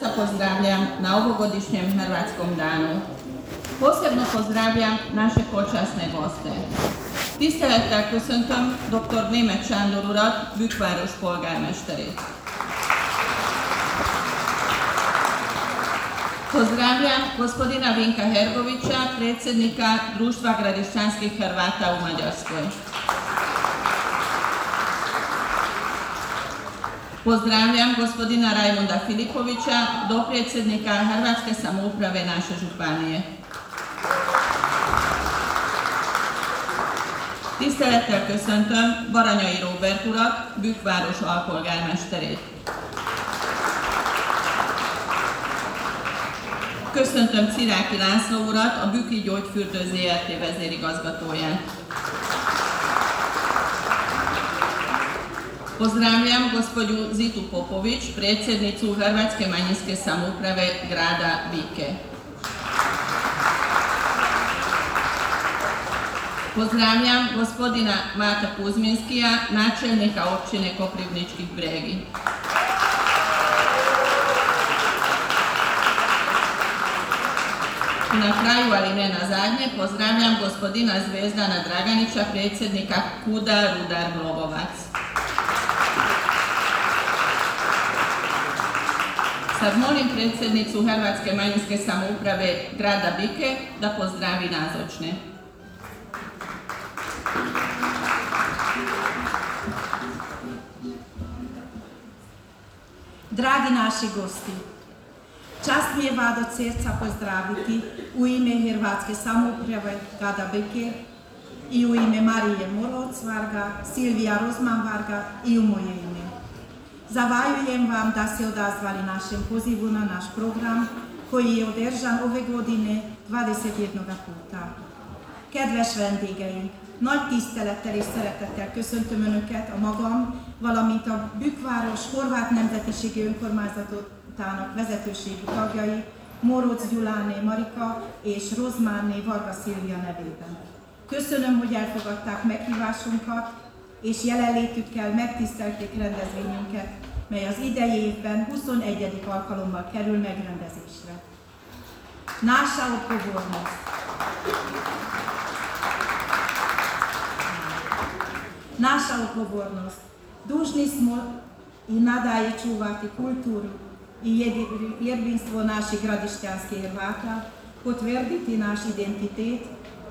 Pozdravljam na ovogodišnjem Hrvatskom danu. Posebno pozdravljam naše počasne goste. Tisztelettel köszöntöm dr. Németh Sándor urat, Bükváros polgármesterét. Pozdravljam gospodina Vinka Hergovića, predsjednika Društva gradišćanskih Hrvata u Mađarskoj. Pozdravljam gospodina Rajmunda Filipovića, dopredsjednika Hrvatske samouprave naše županije. Tisztelettel köszöntöm Baranyai Róbert urat, Bükkváros alpolgármesterét. Köszöntöm Ciráki László urat, a Bükki Gyógyfürdő ZRT vezérigazgatóját. Pozdravljam gospođu Zitu Popović, predsjednicu Hrvatske manjinske samouprave grada Vike. Pozdravljam gospodina Mata Kuzminskija, načelnika općine Koprivničkih bregi. Na kraju, ali ne na zadnje, pozdravljam gospodina Zvezdana Draganića, predsjednika Kuda Rudar Globovac. Sad molim predsjednicu Hrvatske manjinske samouprave grada Bike da pozdravi nazočne. Dragi naši gosti, čast mi je vas od srca pozdraviti u ime Hrvatske samouprave Gada Beke i u ime Marije Moroc Varga, Silvija Rozman Varga i u moje ime. Zavajujem vam da se odazvali našem pozivu na naš program koji je održan ove godine 21 puta. Kedves vendégeink, nagy tisztelettel és szeretettel köszöntöm Önöket a magam, valamint a Bükkváros Horvát Nemzetiségi Önkormányzatának vezetőségi tagjai, Moroc Gyuláné Marika és Rozmánné Varga Szilvia nevében. Köszönöm, hogy elfogadták meghívásunkat, és jelenlétükkel megtisztelték rendezvényünket, mely az idei évben 21. alkalommal kerül megrendezésre. Nasza odgovornost. Naša odgovornost. Dužni smo i nadalje čuvati kulturu i jedinstvo naših gradišćanskih Hrvata, potvrditi naš identitet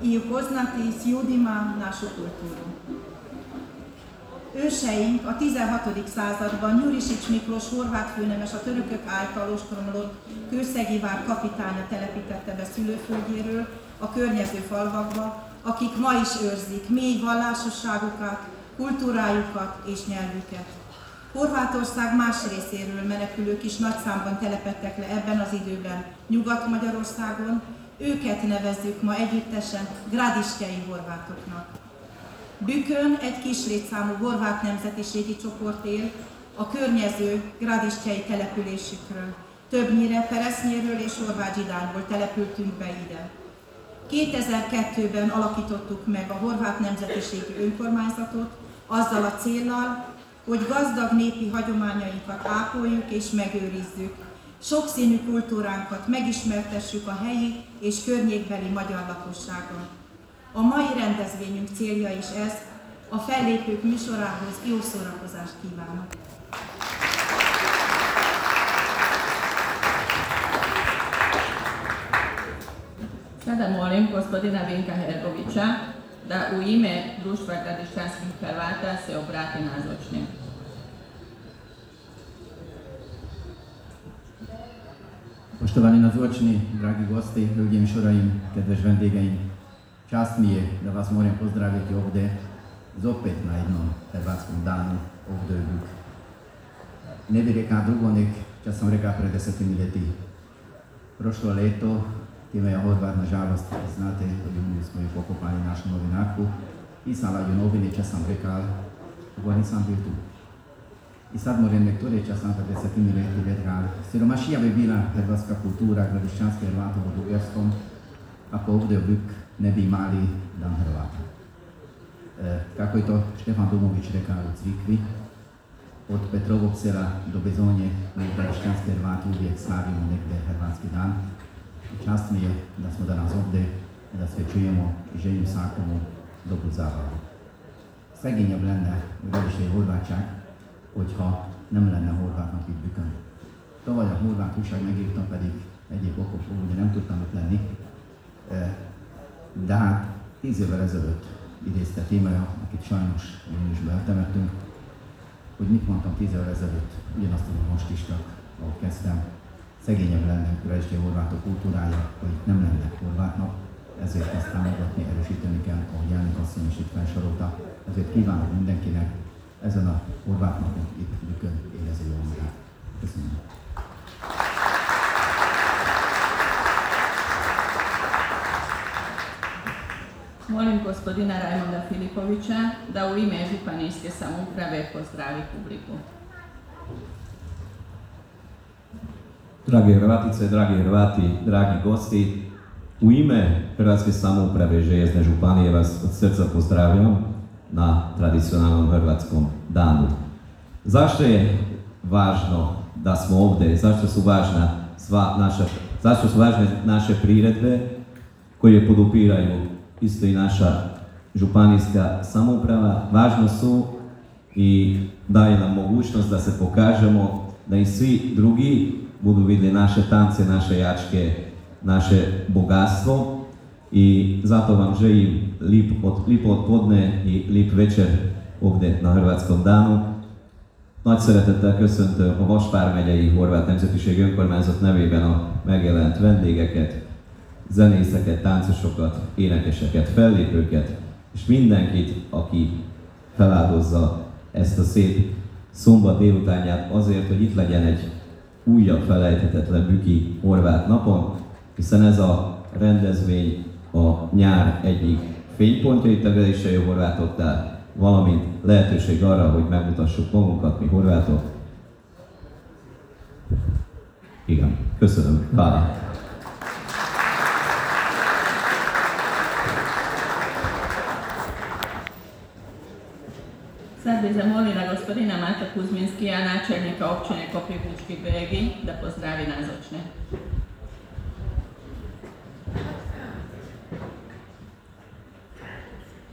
i upoznati s ljudima našu kulturu. Őseink a 16. században Nyurisics Miklós horvát főnemes a törökök által ostromlott Kőszegi vár kapitánya telepítette be szülőföldjéről a környező falvakba, akik ma is őrzik mély vallásosságukat, kultúrájukat és nyelvüket. Horvátország más részéről menekülők is nagy számban telepettek le ebben az időben Nyugat-Magyarországon, őket nevezzük ma együttesen gradiskei horvátoknak. Bükön egy kis létszámú horvát nemzetiségi csoport él a környező gradiskei településükről. Többnyire Peresznyéről és Horváth települtünk be ide. 2002-ben alakítottuk meg a horvát nemzetiségi önkormányzatot, azzal a céllal, hogy gazdag népi hagyományainkat ápoljuk és megőrizzük, sokszínű kultúránkat megismertessük a helyi és környékbeli magyar lakosságon. A mai rendezvényünk célja is ez, a fellépők műsorához jó szórakozást kívánok! Sada molim gospodina Vinka Hergovića da u ime Društva gradišćanskih Hrvata se obrati nazočnim. Poštovani nazočni, dragi gosti, ljudje šuraim, kedves vendégeim, čast mi je da vas moram pozdraviti ovdje zopet na jednom hrvatskom danu ovdje u. Ne bi rekao drugo nek, čas sam rekao pred desetimi leti. Prošlo leto Time je Horvat, nažalost, znate, u smo ju pokopali našu novinarku. Pisala ju novine, čas sam rekao, ovo nisam bio tu. I sad moram reći, sam kad desetimi leti rekao, siromašija bi bila hrvatska kultura, gradišćanske Hrvata u Dugarskom, ako ovdje u Buk ne bi imali dan Hrvata. E, kako je to Štefan Domović rekao u Cvikvi, od Petrovog sela do Bezonje mi kršćanski Hrvati uvijek slavimo negdje Hrvatski dan. Čast mi je da smo danas ovdje, da sve čujemo i želim svakomu dobru zábavu. Szegényebb lenne a gazdasági horvátság, hogyha nem lenne horvátnak itt bükön. Tavaly a horvát újság megírtam, pedig egyéb okokból ugye nem tudtam ott lenni, de hát tíz évvel ezelőtt idézte témája, akit sajnos júniusban eltemettünk, hogy mit mondtam tíz évvel ezelőtt, ugyanazt tudom most is csak, ahol kezdtem, szegényebb lenne a kurajesti horvátok kultúrája, hogy nem lenne horvátnak, ezért ezt támogatni, erősíteni kell, ahogy Jánik asszony is itt felsorolta. Ezért kívánok mindenkinek ezen a horvát napon itt Bükön érezi jól magát. Köszönöm. Molim gospodina Rajmonda Filipovića da u ime županijske samouprave pozdravi publiku. Drage Hrvatice, dragi Hrvati, dragi gosti, u ime Hrvatske samouprave Željezne županije vas od srca pozdravljam na tradicionalnom hrvatskom danu. Zašto je važno da smo ovdje, zašto su važna sva naša, zašto su važne naše priredbe koje podupiraju isto i naša županijska samouprava, važno su i daje nam mogućnost da se pokažemo, da i svi drugi budu vidjeli naše tance, naše jačke, naše bogatstvo. I zato vam želim lip od, lipo i lip večer ovdje na Hrvatskom danu. Nagy szeretettel köszöntöm a Vaspár megyei Horvát Nemzetiségi Önkormányzat nevében a megjelent vendégeket, zenészeket, táncosokat, énekeseket, fellépőket, és mindenkit, aki feláldozza ezt a szép szombat délutánját azért, hogy itt legyen egy újabb felejthetetlen Büki Horvát napon, hiszen ez a rendezvény a nyár egyik fénypontja itt a Vedései Horvátoknál, valamint lehetőség arra, hogy megmutassuk magunkat, mi horvátok. Igen, köszönöm. Hálát. Bih zamolila gospodina Mata Kuzminskija, načelnika općine Koprivnički Bregi, da pozdravi nazočne.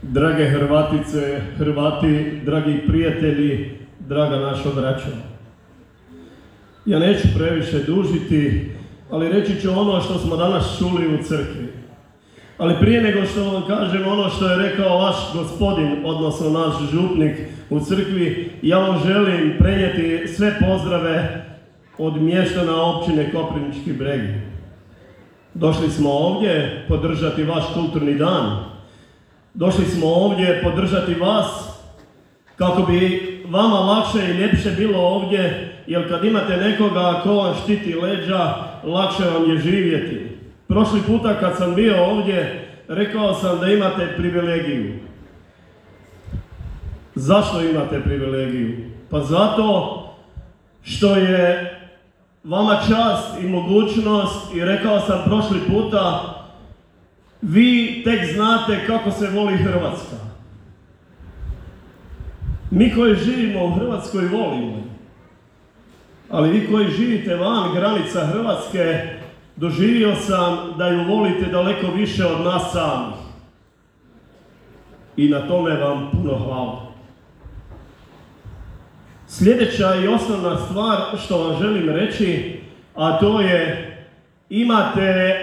Drage Hrvatice, Hrvati, dragi prijatelji, draga naša braćo. Ja neću previše dužiti, ali reći ću ono što smo danas čuli u crkvi. Ali prije nego što vam kažem ono što je rekao vaš gospodin, odnosno naš župnik u crkvi, ja vam želim prenijeti sve pozdrave od mještana općine Koprivnički bregi. Došli smo ovdje podržati vaš kulturni dan, Došli smo ovdje podržati vas kako bi vama lakše i ljepše bilo ovdje, jer kad imate nekoga ko vam štiti leđa, lakše vam je živjeti. Prošli puta kad sam bio ovdje, rekao sam da imate privilegiju. Zašto imate privilegiju? Pa zato što je vama čast i mogućnost i rekao sam prošli puta vi tek znate kako se voli Hrvatska. Mi koji živimo u Hrvatskoj volimo. Ali vi koji živite van granica Hrvatske, doživio sam da ju volite daleko više od nas samih. I na tome vam puno hvala. Sljedeća i osnovna stvar što vam želim reći, a to je imate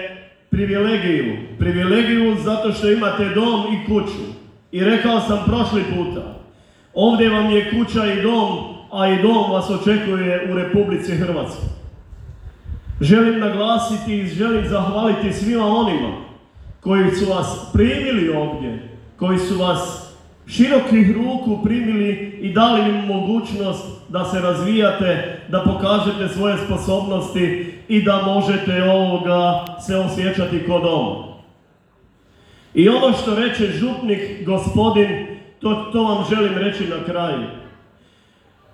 privilegiju. Privilegiju zato što imate dom i kuću. I rekao sam prošli puta, ovdje vam je kuća i dom, a i dom vas očekuje u Republici Hrvatskoj. Želim naglasiti i želim zahvaliti svima onima koji su vas primili ovdje, koji su vas širokih ruku primili i dali im mogućnost da se razvijate, da pokažete svoje sposobnosti i da možete ovoga se osjećati kod doma. I ono što reče župnik gospodin, to, to vam želim reći na kraju.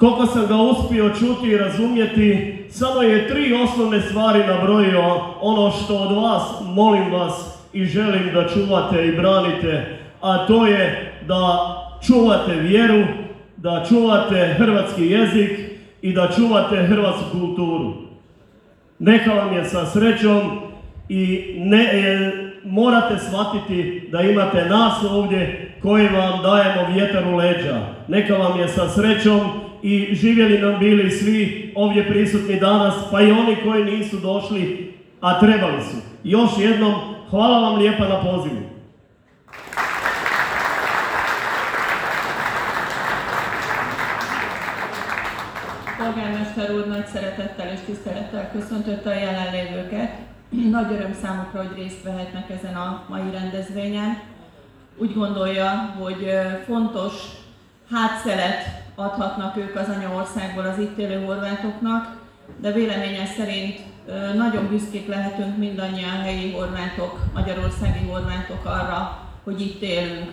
Koliko sam ga uspio čuti i razumjeti, samo je tri osnovne stvari nabrojio ono što od vas molim vas i želim da čuvate i branite, a to je da čuvate vjeru, da čuvate hrvatski jezik i da čuvate hrvatsku kulturu. Neka vam je sa srećom i ne, e, morate shvatiti da imate nas ovdje koji vam dajemo vjetar u leđa. Neka vam je sa srećom i živjeli nam bili svi ovdje prisutni danas, pa i oni koji nisu došli, a trebali su. Još jednom, hvala vam lijepa na pozivu. Polgármester úr nagy szeretettel és tisztelettel köszöntötte a jelenlévőket. Nagy öröm számukra, hogy részt vehetnek ezen a mai rendezvényen. Úgy gondolja, hogy ö, fontos hátszelet adhatnak ők az anyaországból az itt élő horvátoknak, de véleménye szerint nagyon büszkék lehetünk mindannyian helyi horvátok, magyarországi horvátok arra, hogy itt élünk.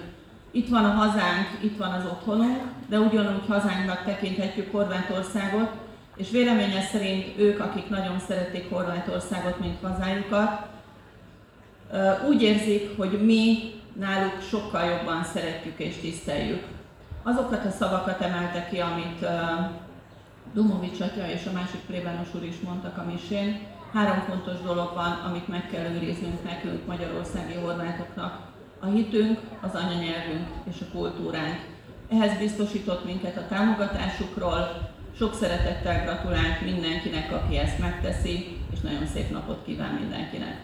Itt van a hazánk, itt van az otthonunk, de ugyanúgy hazánknak tekinthetjük Horvátországot, és véleménye szerint ők, akik nagyon szeretik Horvátországot, mint hazájukat, úgy érzik, hogy mi náluk sokkal jobban szeretjük és tiszteljük. Azokat a szavakat emelte ki, amit Dumovics atya és a másik plébános úr is mondtak a misén. Három fontos dolog van, amit meg kell őriznünk nekünk, magyarországi horvátoknak. A hitünk, az anyanyelvünk és a kultúránk. Ehhez biztosított minket a támogatásukról, sok szeretettel gratulált mindenkinek, aki ezt megteszi, és nagyon szép napot kíván mindenkinek.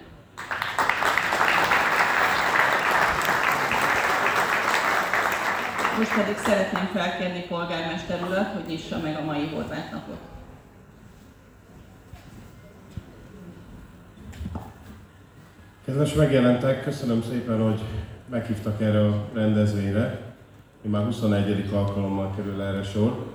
Most pedig szeretném felkérni polgármester urat, hogy nyissa meg a mai horvát napot. Kedves megjelentek, köszönöm szépen, hogy meghívtak erre a rendezvényre. Én már 21. alkalommal kerül erre sor,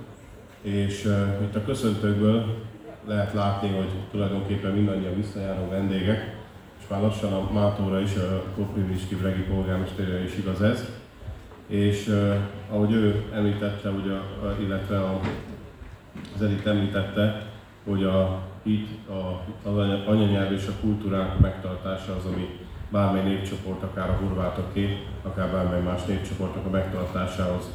és uh, itt a köszöntőkből lehet látni, hogy tulajdonképpen mindannyian visszajáró vendégek, és már lassan a Mátóra is, a Kopriviski Bregi polgármesterére is igaz ez. És uh, ahogy ő említette, ugye, illetve a, az Edith említette, hogy a itt a, az anya- anyanyelv és a kultúránk megtartása az, ami bármely népcsoport, akár a horvátoké, akár bármely más népcsoportnak a megtartásához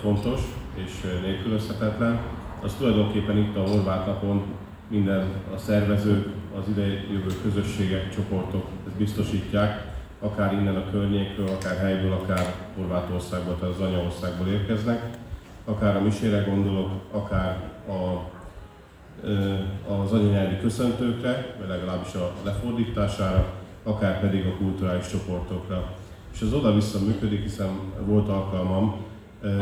fontos és nélkülözhetetlen. Az tulajdonképpen itt a horvát napon minden a szervezők, az ide jövő közösségek, csoportok ezt biztosítják, akár innen a környékről, akár helyből, akár Horvátországból, tehát az anyaországból érkeznek, akár a misére gondolok, akár a az anyanyelvi köszöntőkre, vagy legalábbis a lefordítására, akár pedig a kulturális csoportokra. És az oda-vissza működik, hiszen volt alkalmam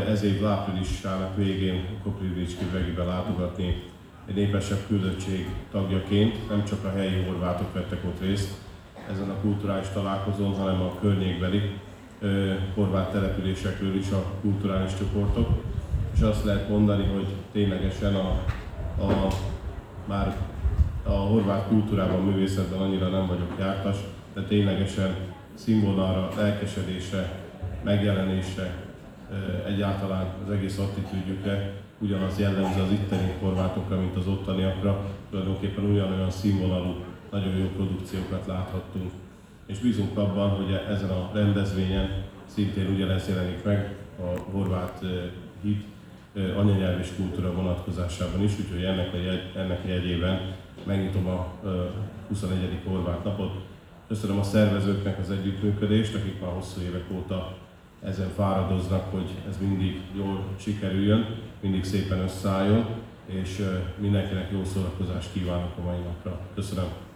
ez év áprilisának végén Koprivicski Bregibe látogatni egy népesebb küldöttség tagjaként. Nem csak a helyi horvátok vettek ott részt ezen a kulturális találkozón, hanem a környékbeli horvát településekről is a kulturális csoportok. És azt lehet mondani, hogy ténylegesen a, a már a horvát kultúrában, művészetben annyira nem vagyok jártas, de ténylegesen színvonalra, lelkesedésre, megjelenésre, egyáltalán az egész attitűdjükre ugyanaz jellemző az itteni horvátokra, mint az ottaniakra. Tulajdonképpen ugyanolyan színvonalú, nagyon jó produkciókat láthattunk. És bízunk abban, hogy ezen a rendezvényen szintén ugyanez jelenik meg a horvát hit, anyanyelv és kultúra vonatkozásában is, úgyhogy ennek a, jegy, ennek jegyében megnyitom a ö, 21. horvát napot. Köszönöm a szervezőknek az együttműködést, akik már hosszú évek óta ezen fáradoznak, hogy ez mindig jól sikerüljön, mindig szépen összeálljon, és mindenkinek jó szórakozást kívánok a mai napra. Köszönöm.